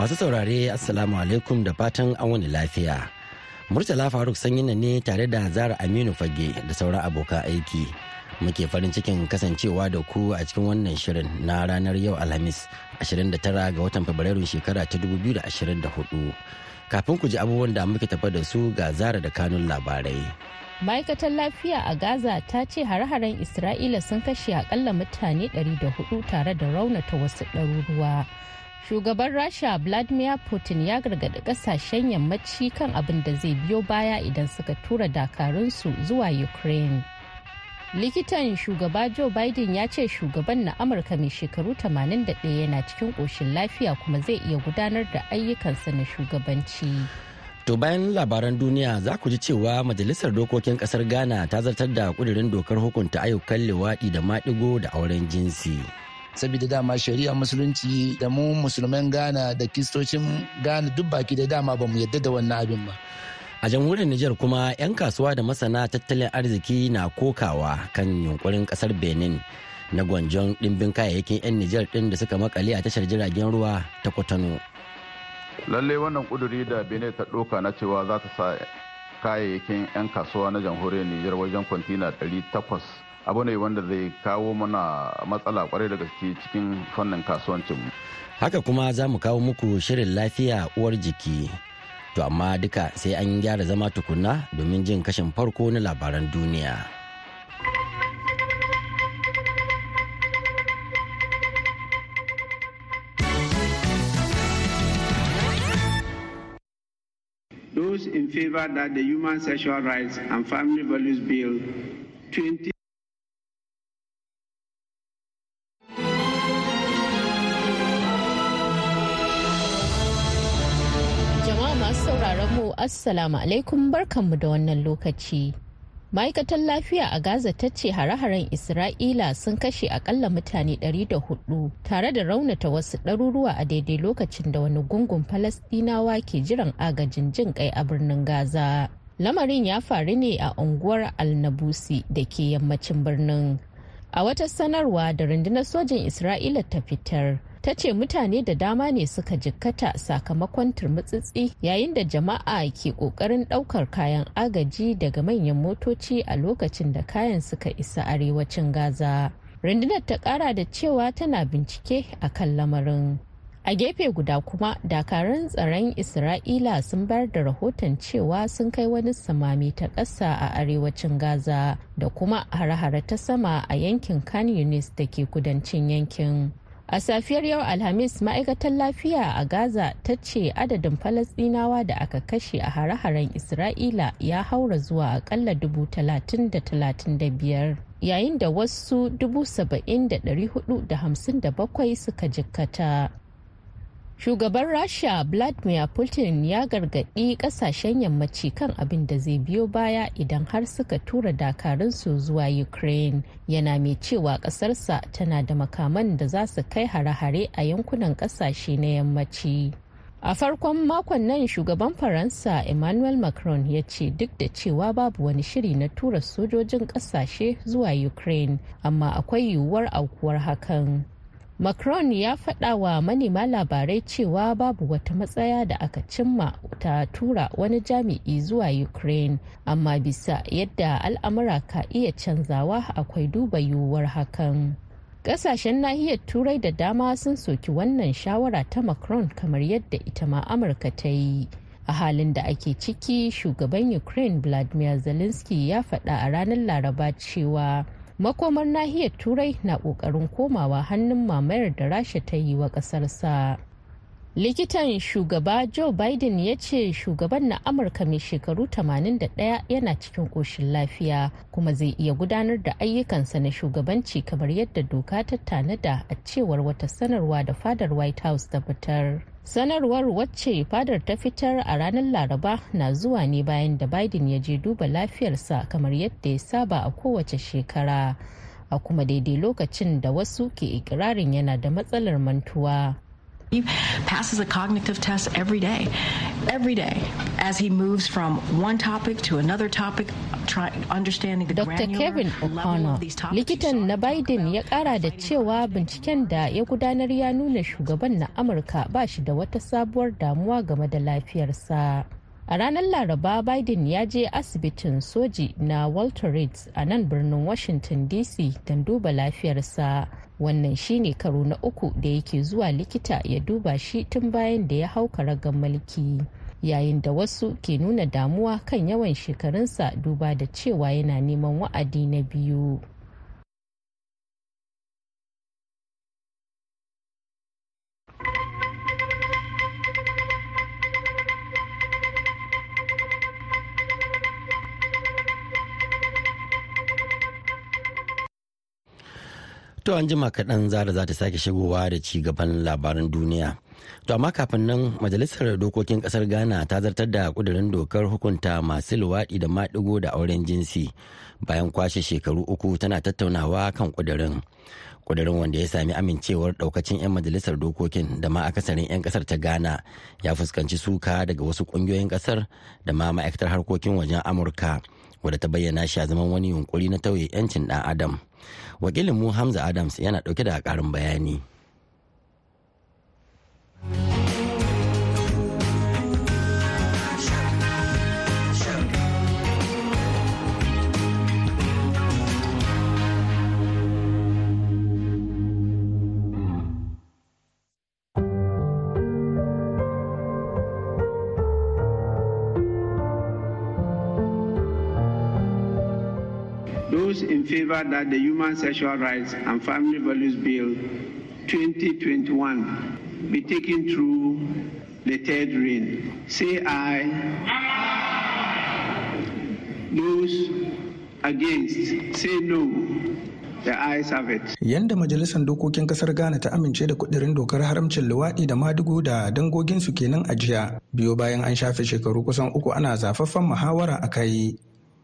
Masu saurare Assalamu alaikum da fatan an wani lafiya. Murtala Faruk sanyina ne tare da Zara Aminu Fage da sauran abokan aiki. Muke farin cikin kasancewa da ku a cikin wannan shirin na ranar yau Alhamis 29 ga watan Fabrairu shekara ta 2024. Kafin ku ji abubuwan da muke tafa da su ga Zara da kanun labarai. ma'aikatar lafiya a gaza ta ce hare-haren isra'ila sun kashe akalla mutane 400 tare da raunata wasu ɗaruruwa shugaban rasha vladimir putin ya gargaɗi ƙasashen yammaci kan abin da zai biyo baya idan suka tura dakarunsu zuwa ukraine likitan shugaba joe biden ya ce shugaban na amurka mai shekaru 81 yana cikin ƙoshin lafiya kuma zai iya gudanar da ayyukansa na shugabanci To bayan labaran duniya za ku ji cewa majalisar dokokin ƙasar Ghana ta zartar da kudirin dokar hukunta ayyukan lewaɗi da maɗigo da auren jinsi. Saboda dama shari'a musulunci da mu musulman ghana da kistocin ghana duk baki da dama ba mu yadda da wannan abin ba. A jamhuriyar Nijar kuma 'yan kasuwa da masana tattalin arziki na kokawa kan yunkurin ƙasar benin na gwanjon ɗimbin kayayyakin 'yan Nijar ɗin da suka makale a tashar jiragen ruwa ta kwatano. Lallai wannan kuduri da benin ta ɗauka na cewa za ta sa kayayyakin 'yan kasuwa na jamhuriyar Nijar wajen kwantina 800 abu ne wanda zai kawo mana matsala ƙwarai da gaske cikin fannin kasuwancinmu. Haka kuma za mu kawo muku shirin lafiya uwar jiki. To amma duka sai an gyara zama tukunna domin jin kashin farko na labaran duniya. Those in favor that the Human Sexual Rights and Family Values Bill 20 assalamu alaikum barkanmu da wannan lokaci. Ma'aikatar lafiya a gaza ta ce hare-haren isra'ila sun kashe akalla mutane 104 tare da raunata wasu ɗaruruwa a daidai lokacin da wani gungun falasdinawa ke jiran agajin jin kai a birnin gaza. Lamarin ya faru ne a unguwar alnabusi da ke yammacin birnin. A wata sanarwa da rundunar sojin isra'ila ta fitar ta ce mutane da dama ne suka jikkata sakamakon turmutsitsi yayin da jama'a ke ƙoƙarin ɗaukar kayan agaji daga manyan motoci a lokacin da kayan suka isa arewacin gaza. Rundunar ta kara da cewa tana bincike a kan lamarin. A gefe guda kuma dakarun tsaron isra'ila sun bayar da rahoton cewa sun kai wani samami ta ƙasa a arewacin gaza da kuma hare-hare ta sama a yankin kan yunis da ke kudancin yankin. A safiyar yau alhamis ma'aikatar lafiya a gaza ta ce adadin falasdinawa da aka kashe a hare-haren isra'ila ya haura zuwa akalla dubu talatin da talatin da biyar yayin da wasu dubu saba'in da dari huɗu da hamsin da bakwai suka jikkata. Shugaban rasha vladimir putin ya gargaɗi ƙasashen yammaci kan abin da zai biyo baya idan har suka tura dakarunsu zuwa ukraine. Yana mai cewa ƙasarsa tana da makaman da za su kai hare-hare a yankunan ƙasashe na yammaci. A farkon makon nan shugaban faransa emmanuel macron ya ce duk da cewa babu wani shiri na tura sojojin ƙasashe zuwa ukraine amma akwai yiwuwar aukuwar hakan. Macron ya faɗa wa manema labarai cewa babu wata matsaya da aka cimma ta tura wani jami'i zuwa ukraine amma bisa yadda al'amura ka iya canzawa akwai duba yiwuwar hakan. Kasashen nahiyar turai da dama sun soki wannan shawara ta macron kamar yadda ita ma amurka ta yi. A halin da ake ciki shugaban ukraine vladimir zelensky ya faɗa a ranar laraba cewa makomar nahiyar turai na ƙoƙarin komawa hannun mamayar da rasha ta yi wa kasarsa likitan shugaba joe biden ya ce shugaban na amurka mai shekaru 81 yana cikin koshin lafiya kuma zai iya gudanar da ayyukansa na shugabanci kamar yadda doka ta tanada a cewar wata sanarwa da fadar white house ta fitar. Sanarwar wacce fadar ta fitar a ranar laraba na zuwa ne bayan da biden ya je duba lafiyarsa kamar yadda ya saba a kowace shekara a kuma daidai lokacin da wasu ke ikirarin yana da matsalar mantuwa. He passes a cognitive test every day, every day, as he moves from one topic to another topic, try, understanding the Dr. Kevin O'Connor, likitan na Biden ya kara da cewa binciken da ya gudanar ya nuna shugaban na Amurka ba shi da wata sabuwar damuwa game da lafiyarsa. A ranar laraba biden ya je asibitin soji na walter reed a nan birnin washington dc don duba lafiyarsa. Wannan shine karo na uku da yake zuwa likita ya duba shi tun bayan da ya hau karagar mulki. Yayin da wasu ke nuna damuwa kan yawan shekarunsa duba da cewa yana neman wa'adi na biyu. To an jima kaɗan zara za ta sake shigowa da ci gaban labaran duniya. To amma kafin nan majalisar dokokin ƙasar Ghana ta zartar da ƙudurin dokar hukunta masu luwaɗi da maɗigo da auren jinsi bayan kwashe shekaru uku tana tattaunawa kan ƙudurin. Ƙudurin wanda ya sami amincewar ɗaukacin 'yan majalisar dokokin da ma akasarin 'yan ƙasar ta Ghana ya fuskanci suka daga wasu ƙungiyoyin ƙasar da ma ma'aikatar harkokin wajen Amurka wadda ta bayyana shi a zaman wani yunkuri na tauye 'yancin ɗan Adam. wakilin mu hamza adams yana ɗauke da karin bayani favor that the Human Sexual Rights and Family Values Bill 2021 be taken through the third reading, say aye. Those against, say no. Yanda Majalisar Dokokin Kasar Ghana ta amince da kudirin dokar haramcin luwaɗi da madugu da dangoginsu kenan a jiya, biyo bayan an shafe shekaru kusan uku ana zafaffen muhawara a kai.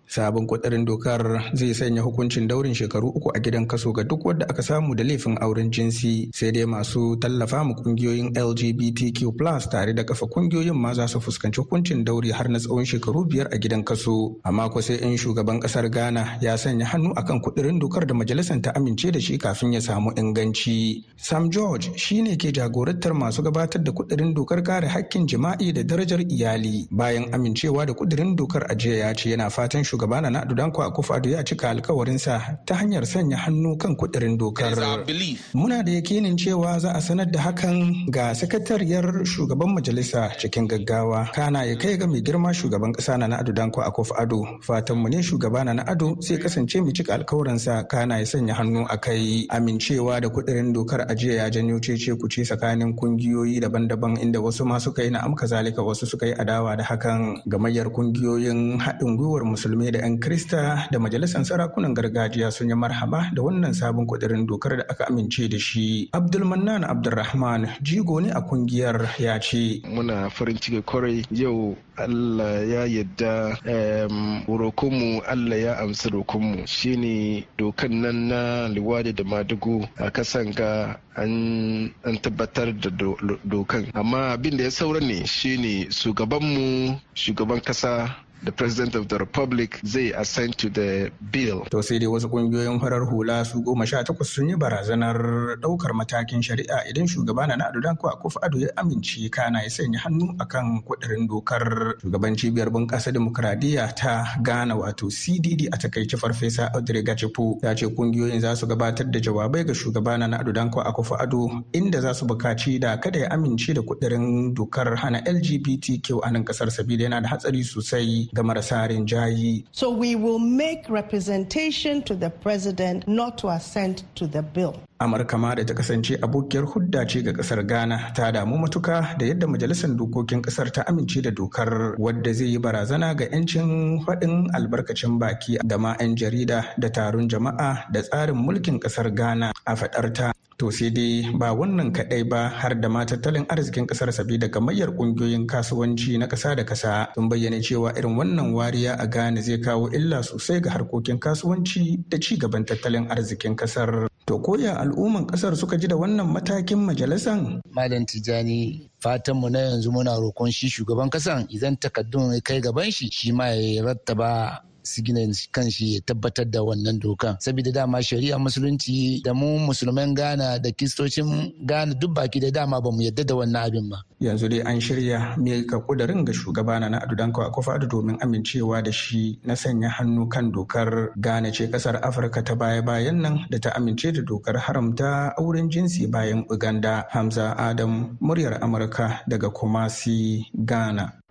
Sabon kudirin dokar zai sanya hukuncin daurin shekaru uku a gidan kaso ga duk wadda aka samu da laifin auren jinsi. Sai dai masu tallafa mu ƙungiyoyin lgbtq tare da kafa ƙungiyoyin ma za su fuskanci hukuncin dauri har na tsawon shekaru biyar a gidan kaso. Amma ko sai in shugaban ƙasar ghana ya sanya hannu akan kudirin dokar da majalisar ta amince da shi kafin ya samu inganci. Sam george shine ke jagorantar masu gabatar da kudirin dokar kare hakkin jima'i da darajar iyali. Bayan amincewa da kudirin dokar a jiya ya ce yana fatan shugaba na Nadu Danko Akufo-Addo ya cika alkawarinsa ta hanyar sanya hannu kan kudirin dokar. Muna da yakinin cewa za a sanar da hakan ga sakatariyar shugaban majalisa cikin gaggawa. Kana ya kai ga mai girma shugaban kasa na Nadu Danko Akufo-Addo. Fatan mu ne shugaba na Ado sai kasance mu cika alkawarinsa kana ya sanya hannu a kai amincewa da kudirin dokar ajiya ya janyo cece kuce tsakanin kungiyoyi daban-daban inda wasu ma suka yi na'am kazalika wasu suka yi adawa da hakan gamayyar ƙungiyoyin haɗin gwiwar musulmi da 'yan Krista da majalisar sarakunan gargajiya sun yi marhaba da wannan sabon kudirin dokar da aka amince da shi. Abdulmannan Abdulrahman jigo ne a ƙungiyar ya ce. Muna farin ciki ƙwarai yau Allah ya yadda rokonmu Allah ya amsa rokonmu shine dokan nan na liwadi da madugu a kasan ga an tabbatar da dokan amma abin da ya saura ne shine shugabanmu shugaban kasa the president of the republic zai assent to the bill. To sai dai wasu ƙungiyoyin farar hula su goma sha takwas sun yi barazanar ɗaukar matakin shari'a idan shugaba na Ado Danko Akufo Addo ya amince kana ya sanya hannu akan kudirin dokar shugaban cibiyar bunƙasa demokradiyya ta Ghana wato CDD a taƙaice farfesa Audrey Gachepo ya ce ƙungiyoyin za su gabatar da jawabai ga shugaba na Ado Danko Akufo Addo inda za su buƙaci da kada ya amince da kudirin dokar hana LGBTQ a nan ƙasar sabida yana da hatsari sosai So we will make representation to the president not to assent to the bill. Amurka ma da ta kasance abokiyar hudda ce ga ƙasar ghana ta damu matuka da yadda majalisar dokokin ƙasar ta amince da dokar wadda zai yi barazana ga 'yancin faɗin albarkacin baki da ma 'yan jarida da taron jama'a da tsarin mulkin ƙasar ghana a faɗarta To sai dai ba wannan kaɗai ba har da ma tattalin arzikin ƙasar sabida gamayyar ƙungiyoyin kasuwanci na ƙasa da ƙasa sun bayyana cewa irin wannan wariya a Ghana zai kawo illa sosai ga harkokin kasuwanci da ci gaban tattalin arzikin ƙasar. To koya al'umman ƙasar suka ji da wannan matakin majalisan? Malam Tijjani fatanmu na yanzu muna roƙon shi shugaban ƙasan idan takaddun kai gaban shi shi ma ya rattaba sigina kan shi ya tabbatar da wannan dokan. Saboda dama shari'a musulunci da mu musulman ghana da kistocin ghana duk baki da dama ba mu yadda da wannan abin ba. Yanzu dai an shirya ka kudarin ga shugaba na adu danko akufo domin amincewa da shi na sanya hannu kan dokar ghana ce ƙasar afirka ta baya bayan nan da ta amince da dokar haramta auren jinsi bayan uganda. Hamza adam muryar amurka daga kumasi ghana.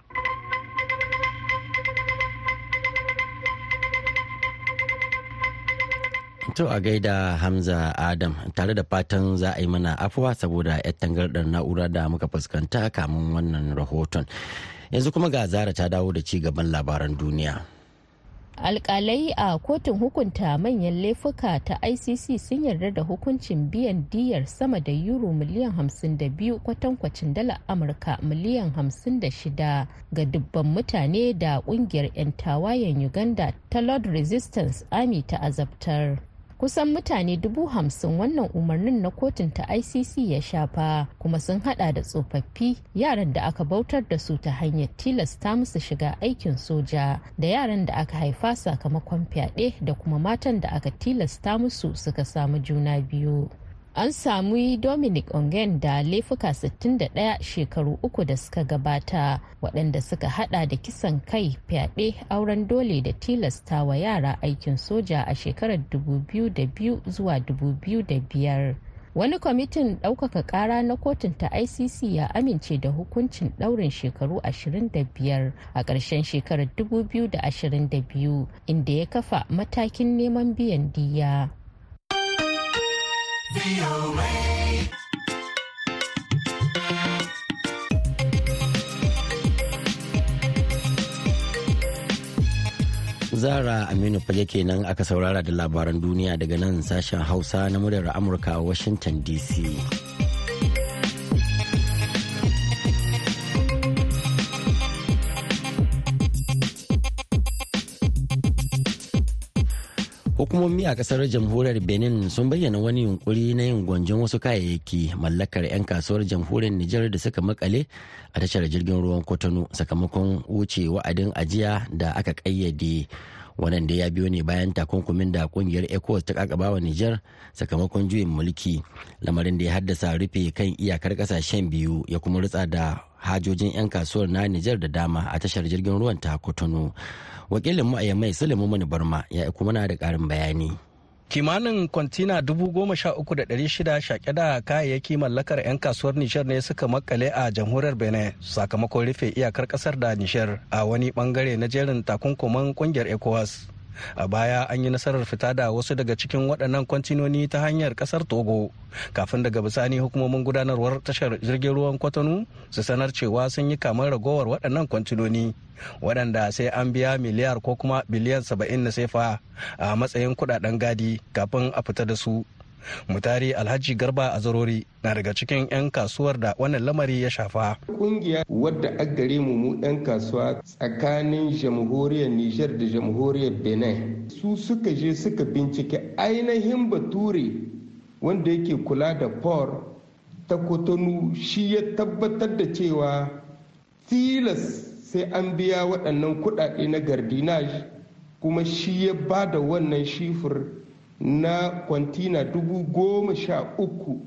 To a gaida Hamza Adam tare da fatan za a yi mana afuwa saboda 'yar tangardar na'ura da muka fuskanta kamun wannan rahoton. Yanzu kuma ga zara ta dawo da ci gaban labaran duniya. alkalai a kotun hukunta manyan laifuka ta icc sun yarda da hukuncin biyan diyar sama da euro miliyan 52 kwatankwacin dala amurka miliyan 56 ga dubban mutane da ƙungiyar 'yan tawayen uganda ta lord resistance army ta azabtar kusan mutane dubu hamsin wannan umarnin na kotun ta icc ya shafa kuma sun hada da tsofaffi yaran da aka bautar da su ta hanyar tilasta musu shiga aikin soja da yaran da aka haifa sakamakon fyaɗe da kuma matan da aka tilasta musu suka samu juna biyu. An samu dominic ongen da laifuka 61 shekaru uku da suka gabata waɗanda suka hada da kisan kai fyaɗe auren dole da tilasta wa yara aikin soja a shekarar 2002 zuwa 2005 wani kwamitin ɗaukaka ƙara na kotun ta icc ya amince da hukuncin ɗaurin shekaru 25 a ƙarshen shekarar 2022 inda ya kafa matakin neman biyan diya. Zara Aminu fage kenan aka saurara da labaran duniya daga nan sashen Hausa na muryar Amurka a Washington DC. Hukumomi a ƙasar jamhuriyar benin sun bayyana wani yunkuri na yin gwanjon wasu kayayyaki mallakar 'yan kasuwar jamhuriyar nijar da suka makale a tashar jirgin ruwan kotonu sakamakon wuce wa'adin ajiya da aka kayyade wannan da ya biyo ne bayan takunkumin da ƙungiyar ecowas ta kakaba wa sakamakon juyin mulki. Lamarin da ya haddasa rufe kan iyakar ƙasashen biyu ya kuma rutsa da hajojin 'yan kasuwar na nijar da dama a tashar jirgin ruwan ta kotonu. Wakilin mu a yammai sulaimu mani barma ya kuma na da karin bayani. Kimanin kwantina dubu goma sha uku da ɗari shida shaƙe da kayayyaki mallakar 'yan kasuwar nishar ne suka makale a jamhuriyar benin sakamakon rufe iyakar ƙasar da nishar a wani ɓangare na jerin takunkuman ƙungiyar ecowas. A baya an yi nasarar fita da wasu daga cikin waɗannan kwantinoni ta hanyar ƙasar togo. Kafin daga bisani hukumomin gudanarwar tashar jirgin ruwan kwatano su sanar cewa sun yi kamar ragowar waɗannan kwantinoni waɗanda sai an biya miliyar ko kuma biliyan saba'in na sefa a matsayin kuɗaɗen gadi kafin a fita da su. Mutari alhaji garba a zarori na daga cikin 'yan kasuwar da wannan lamari ya shafa. Kungiya wadda a gare mu mu 'yan kasuwa tsakanin jamhuriyar nijar da jamhuriyar benin su suka je suka bincike ainihin bature wanda yake kula da por ta kotonu shi ya tabbatar da cewa tilas sai an biya waɗannan kuɗaɗe na gardinaj kuma shi ya ba da wannan shifir na kwantina dubu goma sha uku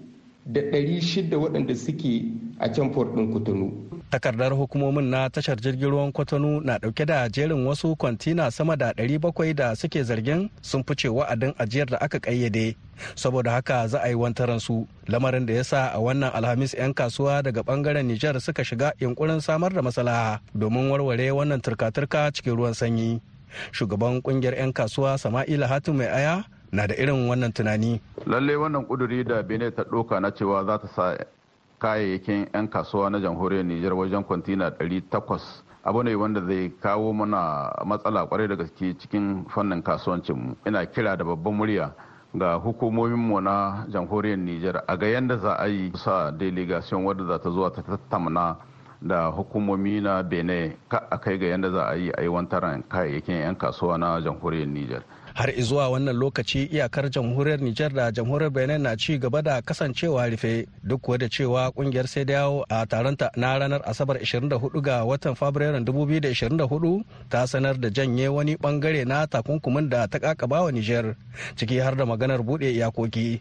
da ɗari shida waɗanda suke a can port ɗin kutunu. takardar hukumomin na tashar jirgin ruwan kwatano na ɗauke da jerin wasu kwantina sama da 700 da suke zargin sun fice wa'adin ajiyar da aka ƙayyade. Saboda haka za a yi wantaran su. Lamarin da ya sa a wannan alhamis 'yan kasuwa daga ɓangaren nijar suka shiga yunkurin samar da maslaha domin warware wannan turka-turka cikin ruwan sanyi. Shugaban ƙungiyar 'yan kasuwa sama'ila hatu mai aya na da irin wannan tunani. Lalle wannan kuduri da benin ta ɗauka na cewa za ta sa kayayyakin 'yan kasuwa na jamhuriyar nijar wajen kwantina 800 abu ne wanda zai kawo mana matsala ƙwarai da gaske cikin fannin kasuwancinmu ina kira da babban murya ga hukumominmu na jamhuriyar nijar a ga yadda za a yi sa delegation wadda za ta zuwa ta tattauna da hukumomi na benin ka a kai ga yadda za a yi a yi wantaran kayayyakin 'yan kasuwa na jamhuriyar nijar har zuwa wannan lokaci iyakar jamhuriyar Nijar da jamhuriyar Benin na ci gaba da kasancewa rufe duk kuwa da cewa ƙungiyar sai yawo a taronta na ranar Asabar 24 ga watan Fabrairun 2024 ta sanar da janye wani ɓangare na takunkumin da ta kakaba wa Nijar ciki har da maganar buɗe iyakoki.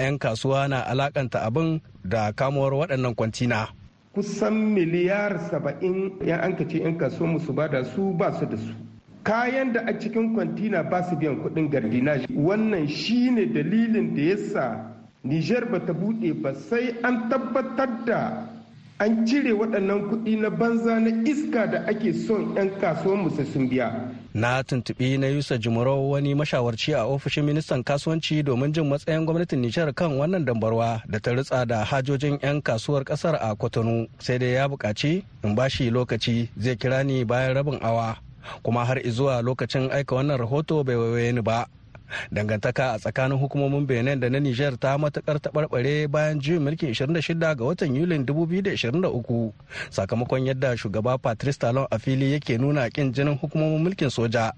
'Yan kasuwa na alakanta abin da kamuwar waɗannan kwantina. Kusan miliyar saba'in 'yan an ce 'yan kasuwa musu ba da su ba su da su. kayan da a cikin kwantina ba su biyan kuɗin gardinaji wannan shine dalilin da ya sa nijar ba ta buɗe ba sai an tabbatar da an cire waɗannan kuɗi na banza na iska da ake son 'yan kasuwan musu sun biya na tuntuɓi na yusa jimuro wani mashawarci a ofishin ministan kasuwanci domin jin matsayin gwamnatin nijar kan wannan dambarwa da ta ritsa da hajojin 'yan kasuwar ƙasar a kwatano. Sai dai ya buƙaci in bashi lokaci zai kira ni bayan rabin awa. Kuma har zuwa lokacin aika wannan rahoto bai waiwaye ni ba. Dangantaka a tsakanin hukumomin benin da na niger ta matuƙar taɓarɓare bayan juyin mulkin 26 ga watan yulin 2023 sakamakon yadda shugaba patrice talon a fili yake nuna kin jinin hukumomin mulkin soja.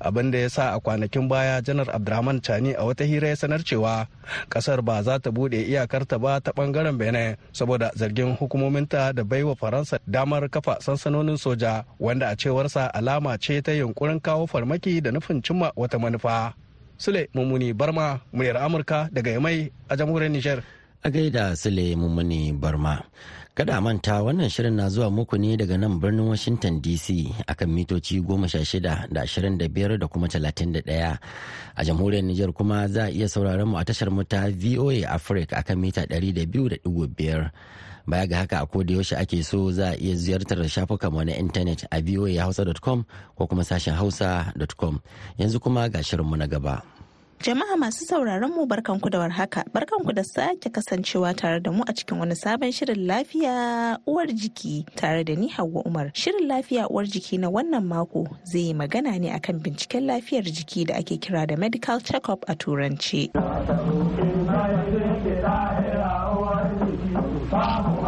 Abin da ya sa a kwanakin baya janar abdurrahman chani a wata hira ya sanar cewa ƙasar ba za ta buɗe iyakarta ba ta ɓangaren benin saboda zargin hukumominta da baiwa faransa damar kafa sansanonin soja wanda a cewarsa alama ce ta yunkurin kawo farmaki da nufin cimma wata manufa. Sule mummuni barma muryar amurka daga yamai a jamhuriyar nijar a gaida sule mummuni barma Kada manta wannan shirin na zuwa muku ne daga nan birnin Washington DC akan mitoci 16 da 25 da kuma 31. A jamhuriyar Nijar kuma za a iya sauraron mu a tashar mu ta VOA Africa akan mita 200.5. Baya ga haka a koda yaushe ake so za a iya ziyartar shafukanmu na intanet a voahausa.com ko kuma sashen hausa.com. Yanzu kuma ga shirinmu na gaba. Jama'a masu sauraron mu barkanku da warhaka, barkanku da sake kasancewa tare da mu a cikin wani sabon shirin lafiya uwar jiki tare da ni Hauwa Umar. Shirin lafiya uwar jiki na wannan mako zai yi magana ne akan binciken lafiyar jiki da ake kira da medical check-up a turanci.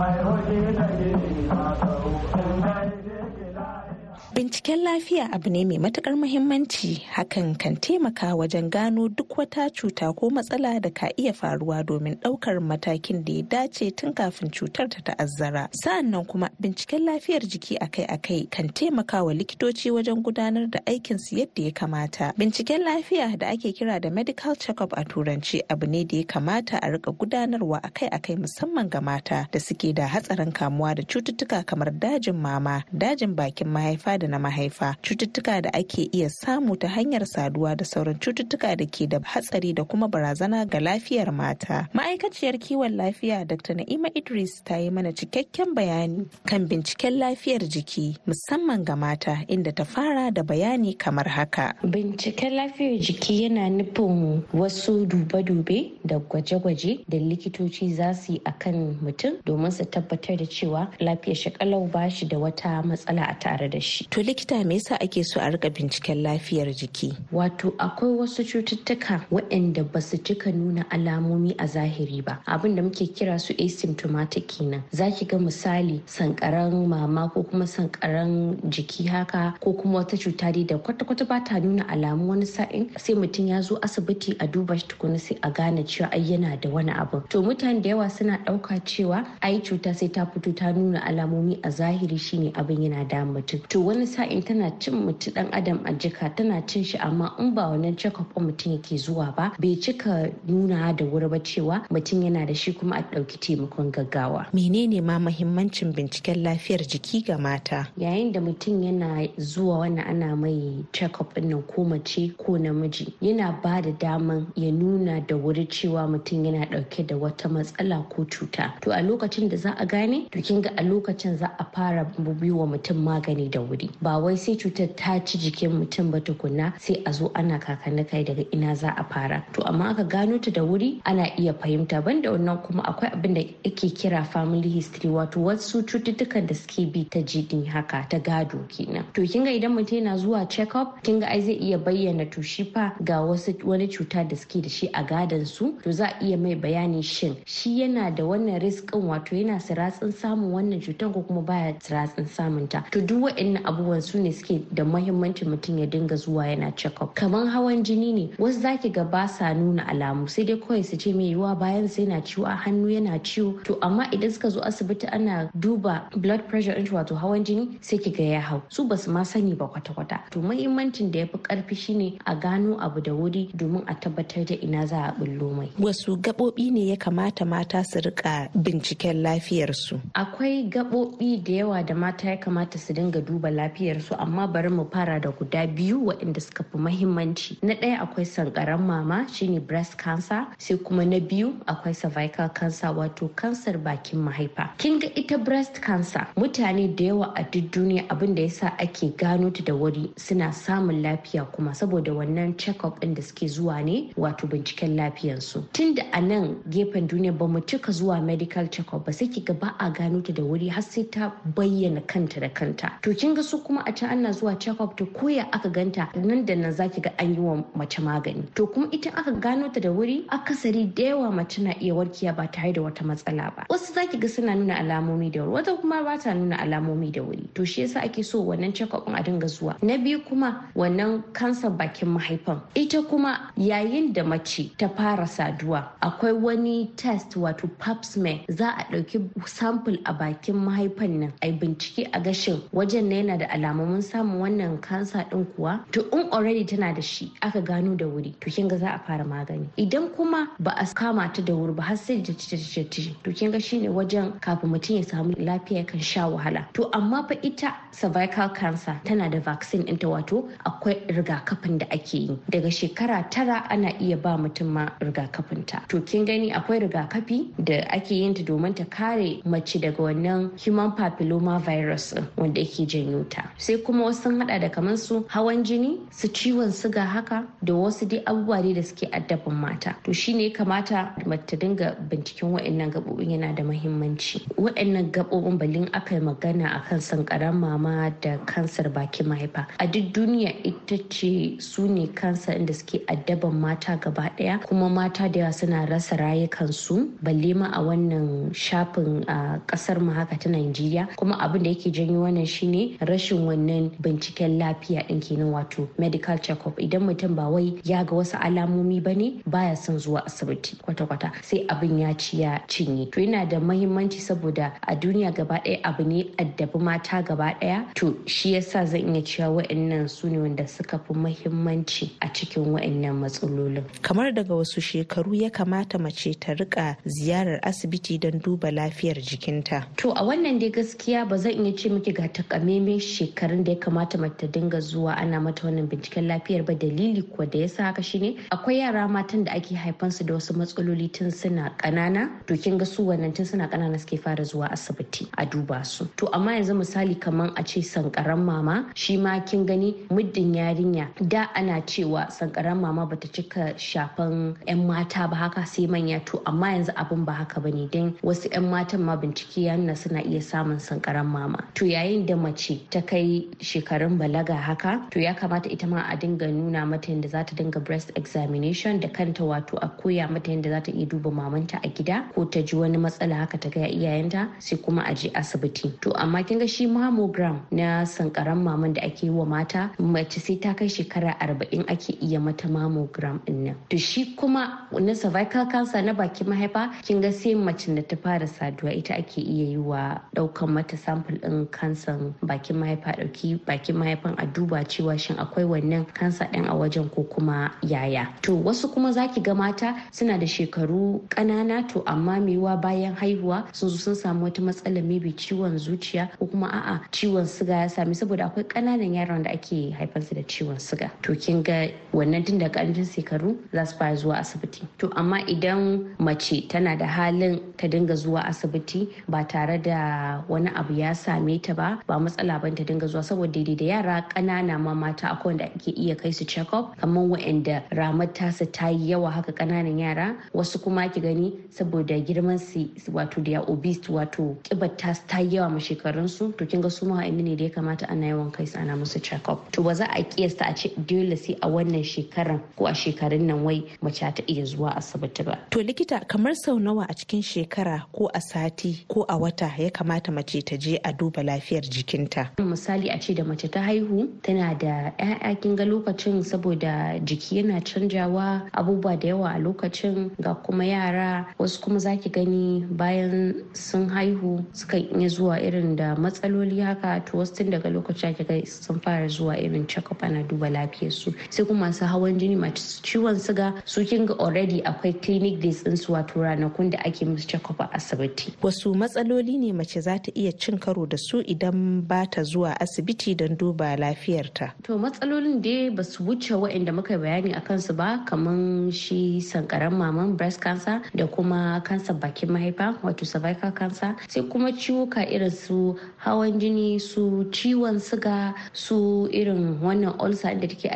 Binciken lafiya abu ne mai matuƙar muhimmanci hakan kan taimaka wajen gano duk wata cuta ko matsala da ka iya faruwa domin ɗaukar matakin da ya dace tun kafin cutar ta ta'azzara. Sa'an nan kuma binciken lafiyar jiki akai-akai kan taimaka wa likitoci wajen gudanar da aikinsu yadda ya kamata. Binciken lafiya da ake kira da medical check-up a turanci abu ne da ya kamata a riƙa gudanarwa akai-akai musamman ga mata da suke da hatsarin kamuwa da cututtuka kamar dajin mama, dajin bakin mahaifa da da na mahaifa. Cututtuka da ake iya samu ta hanyar saduwa da sauran cututtuka da ke da hatsari da kuma barazana ga lafiyar mata. Ma'aikaciyar kiwon lafiya dr. Na'ima idris ta yi mana cikakken bayani kan binciken lafiyar jiki musamman ga mata inda ta fara da bayani kamar haka. Binciken lafiyar jiki yana nufin wasu dube-dube da gwaje-gwaje da likitoci za su yi akan mutum domin su tabbatar da cewa lafiyar shi kalau ba shi da wata matsala a tare da shi. To likita me yasa ake so a riƙa binciken lafiyar jiki? Wato akwai wasu cututtuka waɗanda ba su cika nuna alamomi a zahiri ba. Abin da muke kira su asymptomatic kenan. Za ki ga misali sankaran mama ko kuma sankaran jiki haka ko kuma wata cuta dai da kwata-kwata ba ta nuna alamu wani sa'in sai mutum ya zo asibiti a duba shi tukuna sai a gane cewa ai yana da wani abu. To mutane da yawa suna ɗauka cewa ai cuta sai ta fito ta nuna alamomi a zahiri shine abin yana da mutum. To wani wani sa'in tana cin mutum dan adam a jika tana cin shi amma in ba wannan check up mutum yake zuwa ba bai cika nuna da wuri ba cewa mutum yana da shi kuma a ɗauki taimakon gaggawa. Menene ma mahimmancin binciken lafiyar jiki ga mata? Yayin da mutum yana zuwa wannan ana mai check up nan ko mace ko namiji yana ba da daman ya nuna da wuri cewa mutum yana ɗauke da wata matsala ko cuta. To a lokacin da za a gane to kin ga a lokacin za a fara wa mutum magani da wuri. Ba wai sai cutar ta ci jikin mutum ba tukunna sai a zo ana kakanni kai daga ina za a fara. To amma aka gano ta da wuri ana iya fahimta banda wannan kuma akwai abin da ake kira family history wato wasu cututtukan da suke bi ta jini haka ta gado kenan. To kinga idan mutum yana zuwa check up kinga ai zai iya bayyana to shi fa ga wasu wani cuta da suke da shi a gadon su. To za a iya mai bayani shin shi yana da wannan riskin wato yana siratsin samun wannan cutar ko kuma baya siratsin samun ta. To duk waɗannan abubuwan su ne suke da muhimmancin mutum ya dinga zuwa yana check up. Kamar hawan jini ne wasu zaki ga ba sa nuna alamu sai dai kawai su ce mai yiwuwa bayan sai na ciwo a hannu yana ciwo. To amma idan suka zo asibiti ana duba blood pressure ɗin wato hawan jini sai ki ga ya hau. Su ba su ma sani ba kwata-kwata. To muhimmancin da ya fi ƙarfi shine a gano abu da wuri domin a tabbatar da ina za a bullo mai. Wasu gaɓoɓi ne ya kamata mata su riƙa binciken lafiyarsu? Akwai gaɓoɓi da yawa da mata ya kamata su dinga duba lafiyarsu amma bari mu fara da guda biyu waɗanda suka fi muhimmanci. Na ɗaya akwai sankaran mama shine breast cancer sai kuma na biyu akwai cervical cancer wato kansar bakin mahaifa. Kin ga ita breast cancer mutane da yawa a duk duniya abin da yasa ake gano ta da wuri suna samun lafiya kuma saboda wannan check-up ɗin da suke zuwa ne wato binciken lafiyarsu. Tun da a nan gefen duniya ba mu cika zuwa medical check-up ba sai kiga ba a gano ta da wuri har sai ta bayyana kanta da kanta. To kin ga su kuma a can ana zuwa check-up to koya aka ganta nan da nan zaki ga an yi wa mace magani. To kuma ita aka gano ta da wuri akasari da yawa mace na iya warkiya ba tare da wata matsala ba. Wasu zaki ga suna nuna alamomi da wuri wata kuma ba ta nuna alamomi da wuri. To shi yasa ake so wannan check-up a dinga zuwa. Na biyu kuma wannan kansar bakin mahaifan. Ita kuma yayin da mace ta fara saduwa akwai wani test wato pap smear za a ɗauki sample a bakin mahaifan nan a bincike a gashin wajen na yana da alamomin samun wannan kansa din kuwa to in already tana da shi aka gano da wuri to kin ga za a fara magani. Idan kuma ba a kama ta da wuri ba har sai da to kin ga shine wajen kafin mutum ya samu lafiya kan sha wahala. To amma fa ita cervical cancer tana da vaccine ɗinta wato akwai rigakafin da ake yi. Daga shekara tara ana iya ba mutum ma rigakafin ta to kin gani akwai rigakafi da ake yin ta domin ta kare mace daga wannan human papilloma virus wanda yake janyo ta. Sai kuma wasu hada da kamar su hawan jini su ciwon suga haka da wasu dai abubuwa da suke addaban mata. To shine kamata mace ta dinga binciken wa'annan gabobin yana da mahimmanci wa'annan gabobin balin aka yi magana akan sankaran mama da kansar bakin mahaifa a duk duniya ita ce su ne kansa inda suke addaban mata gaba ɗaya kuma mata da yawa suna rasa rayukansu. Balle ma a wannan shafin a ƙasar mu haka ta Najeriya kuma abin da yake janyo wannan shine rashin wannan binciken lafiya din kenan wato medical check-up. Idan mutum ba wai ya ga wasu alamomi ba ne baya son zuwa asibiti kwata-kwata. Sai abin ya ci ya cinye. To yana da mahimmanci saboda a duniya gaba ɗaya abu ne addabi mata gaba ɗaya. To shi yasa zan iya cewa wa'annan su ne wanda suka fi mahimmanci a cikin wa'annan matsalolin. Kamar daga wasu shekaru ya kamata mace ta riƙa ziyarar asibiti don duba lafiyar jikinta. To a wannan dai gaskiya ba zan iya ce miki ga takamaiman shekarun da ya kamata mace ta dinga zuwa ana mata wannan binciken lafiyar ba. Dalili kuwa da yasa haka shine akwai yara matan da ake haifansu da wasu matsaloli tun suna kanana to kin ga su wannan tun suna kanana suke fara zuwa asibiti a duba su. To amma yanzu misali kaman a ce sankaran mama shi ma kin gani muddin yarinya da ana cewa sankaran mama bata cika shafan yan mata ba haka sai manya. To amma yanzu abin ba haka ba ne dan wasu yan matan ma bincike ya nuna suna iya samun sankaran mama. To yayin da mace ta kai shekarun balaga haka to ya kamata ita ma a dinga nuna mata yadda za ta dinga breast examination da kanta wato a koya mata yadda za ta iya duba mamanta a gida ko ta ji wani matsala haka ta gaya iyayenta sai kuma a je asibiti. To amma kin ga shi mammogram na sankaran maman da ake yi wa mata mace sai ta kai shekara arba'in ake iya mata mammogram ɗin nan. To shi kuma na cervical cancer na bakin mahaifa kin ga sai mace da ta fara saduwa ita ake iya yi wa ɗaukan mata sample din kansan bakin mahaifa. Ɗauki bakin mahaifan a duba cewa shin akwai wannan kansa din a wajen ko kuma yaya. To wasu kuma zaki ga mata suna da shekaru ƙanana to amma mewa bayan haihuwa sun zo sun samu wata matsala maybe ciwon zuciya ko kuma a'a ciwon siga ya sami saboda akwai ƙananan yaran da ake haifansu da ciwon siga to kin ga wannan tun da ƙarancin shekaru za su fara zuwa asibiti. To amma idan mace tana da halin ta dinga zuwa asibiti ba tare da wani abu ya same ta ba ba matsala ban ta ta dinga zuwa saboda daidai da yara ƙanana ma mata akwai wanda ake iya kai su check up kamar waɗanda ramar tasa ta yi yawa haka ƙananan yara. Wasu kuma ki gani saboda girman su wato da obese wato kibar ta ta yi yawa ma shekarun su. To kin ga su ma ne da ya kamata ana yawan kai su ana musu check up. To ba za a kiyasta a ce dole sai a wannan shekaran ko a shekarun nan wai mace ta iya zuwa asibiti ba. To likita kamar sau nawa a cikin shekara ko a sati ko a wata ya kamata mace ta je a duba lafiyar jikinta? Misali a ce da mace ta haihu tana da 'ya'ya kin ga lokacin saboda jiki yana canjawa abubuwa da yawa a lokacin ga kuma yara wasu kuma zaki gani bayan sun haihu suka iya zuwa irin da matsaloli haka to wasu tun daga lokacin ake ga sun fara zuwa irin check-up ana duba lafiyar su sai kuma masu hawan jini masu ciwon siga su kin ga already akwai clinic days din su wato ranakun da ake musu check-up a asibiti. Wasu matsaloli ne mace za ta iya cin karo da su idan ba ta zuwa asibiti don duba lafiyarta. To matsalolin dai ba su wuce waɗanda muka bayani a kansu ba kamar shi sankaran maman breast cancer da kuma kansa bakin mahaifa wato cervical cancer sai kuma ciwuka irin su hawan jini su ciwon siga su irin wannan ulcer da take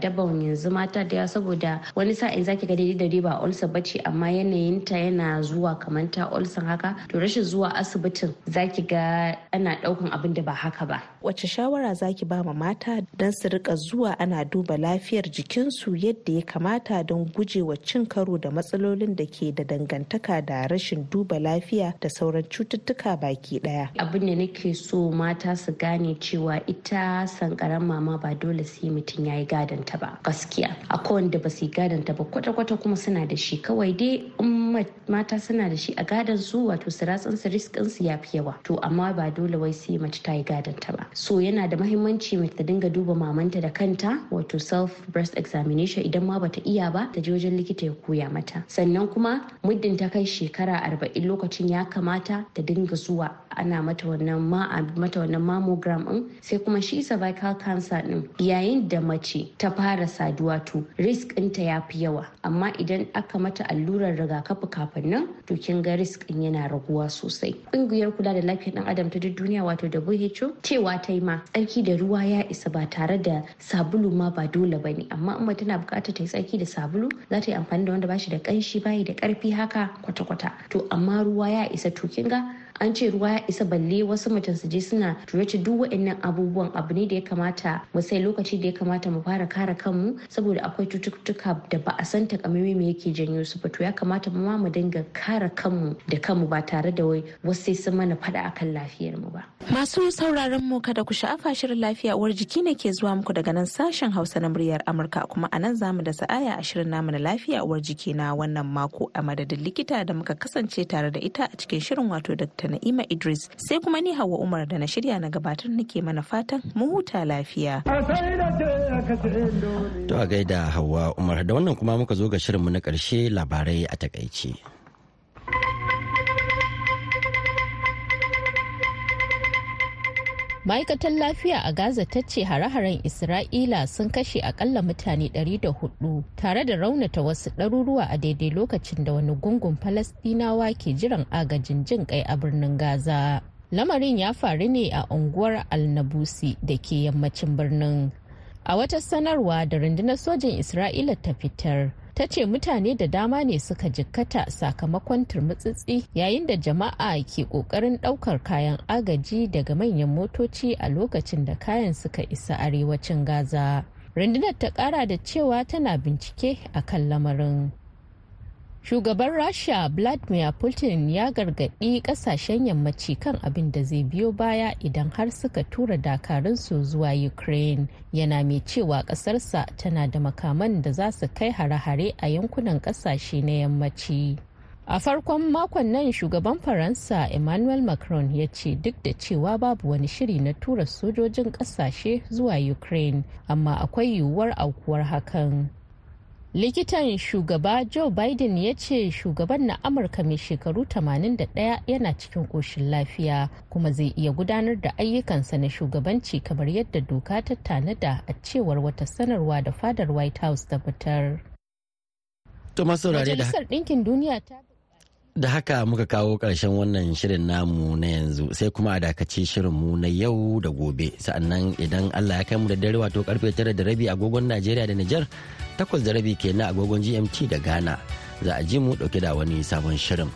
daban yanzu mata da saboda wani sa'in zaki ga daidai da ba ulcer bace amma yanayin ta yana zuwa kamar ta ulcer haka. To rashin zuwa asibitin zaki ga ana ɗaukan abin da ba haka ba. Wace shawara zaki ba ma mata don su riƙa zuwa ana duba lafiyar jikinsu yadda ya kamata don gujewa cin karo da matsalolin da ke da dangantaka da rashin duba lafiya da sauran cututtuka baki ɗaya. Abin da nake so mata su gane cewa ita sankaran mama ba dole sai mutum ya yi gadanta ba gaskiya. Akwai wanda ba su yi gadanta ba kwata-kwata kuma suna da shi. Kawai dai mata suna da shi a gadon su wato su ratsin su riskin su ya fi yawa. To amma ba dole wai sai mace ta yi gadanta ba. So yana da mahimmanci mace ta dinga duba mamanta da kanta wato self breast examination idan ma bata iya ba ta je wajen likita ya koya mata. Sannan kuma muddin ta kai shekara arba'in lokacin ya kamata ta dinga zuwa ana mata wannan ma mata wannan mammogram din. Sai kuma shi cervical cancer din yayin da mace ta fara saduwa to risk ɗinta ya fi yawa. Amma idan aka mata allurar kafin nan to kin ga risk ɗin yana raguwa sosai. Ƙungiyar kula da lafiyar ɗan adam ta duniya wato WHO cewa ta yi ma tsarki da ruwa ya isa ba tare da sabulu ma ba dole ba ne. Amma in tana buƙatar ta yi tsarki da sabulu za ta yi amfani da wanda bashi da kanshi bayi da ƙarfi haka kwata-kwata. To amma ruwa ya isa to kin ga an ce ruwa ya isa balle wasu mutum su je suna turace duk waɗannan abubuwan. Abu ne da ya kamata mu sai lokaci da ya kamata mu fara kare kanmu saboda akwai cututtuka da ba a san takamaimai me yake janyo su ba. To ya kamata mu ma mu dinga kare kanmu da kanmu ba tare da wai wasu sai sun mana fada akan lafiyar mu ba masu sauraron mu kada ku sha'afa shirin lafiya uwar jiki ne ke zuwa muku daga nan sashen Hausa na muryar Amurka kuma a nan za mu da sa'aya a shirin namu na lafiya uwar jiki na wannan mako a madadin likita da muka kasance tare da ita a cikin shirin wato Dr. Na'ima Idris sai kuma ni Hauwa Umar da na shirya na gabatar nake mana fatan mu huta lafiya. To a gaida Hauwa Umar da wannan kuma muka zo ga shirinmu na ƙarshe labarai a taƙaice. ma'aikatar lafiya a gaza ta ce hare-haren isra'ila sun kashe akalla mutane 400 tare da raunata wasu ɗaruruwa a daidai lokacin da wani gungun falasdinawa ke jiran agajin jin kai a birnin gaza lamarin ya faru ne a unguwar alnabusi da ke yammacin birnin a wata sanarwa da rundunar sojin isra'ila ta fitar ta ce mutane da dama ne suka jikkata sakamakon turmutsitsi yayin da jama'a ke ƙoƙarin ɗaukar kayan agaji daga manyan motoci a lokacin da kayan suka isa arewacin gaza. Rundunar ta kara da cewa tana bincike a kan lamarin. Shugaban rasha vladimir putin ya gargaɗi ƙasashen yammaci kan abin da zai biyo baya idan har suka tura dakarunsu zuwa ukraine. Yana mai cewa ƙasarsa tana da makaman da za su kai hare-hare a yankunan ƙasashe na yammaci. A farkon makon nan shugaban faransa emmanuel macron ya ce duk da cewa babu wani shiri na tura sojojin ƙasashe zuwa ukraine amma akwai yiwuwar aukuwar hakan. Likitan shugaba joe biden ya ce shugaban na amurka mai shekaru 81 yana cikin koshin lafiya kuma zai iya gudanar da ayyukansa na shugabanci kamar yadda doka ta tanada a cewar wata sanarwa da fadar white house ta fitar. Majalisar ɗinkin duniya ta da haka muka kawo ƙarshen wannan shirin namu na yanzu sai kuma a dakace shirinmu na yau da gobe. Sa'annan idan allah ya kai mu da dare wato ƙarfe tara da rabi agogon najeriya da nijar takwas da rabi kenan agogon gmt da ghana za a ji mu ɗauke da wani sabon shirin.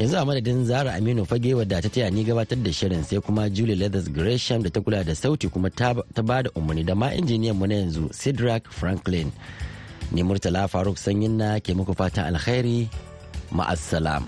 Yanzu a madadin zara aminu fage wadda ta taya ni gabatar da shirin sai kuma julie leathers gresham da ta kula da sauti kuma ta ba da umarni da ma injiniyan mu na yanzu sidrak franklin. Ni murtala faruk sanyin na ke muku fatan alkhairi ma'assalam.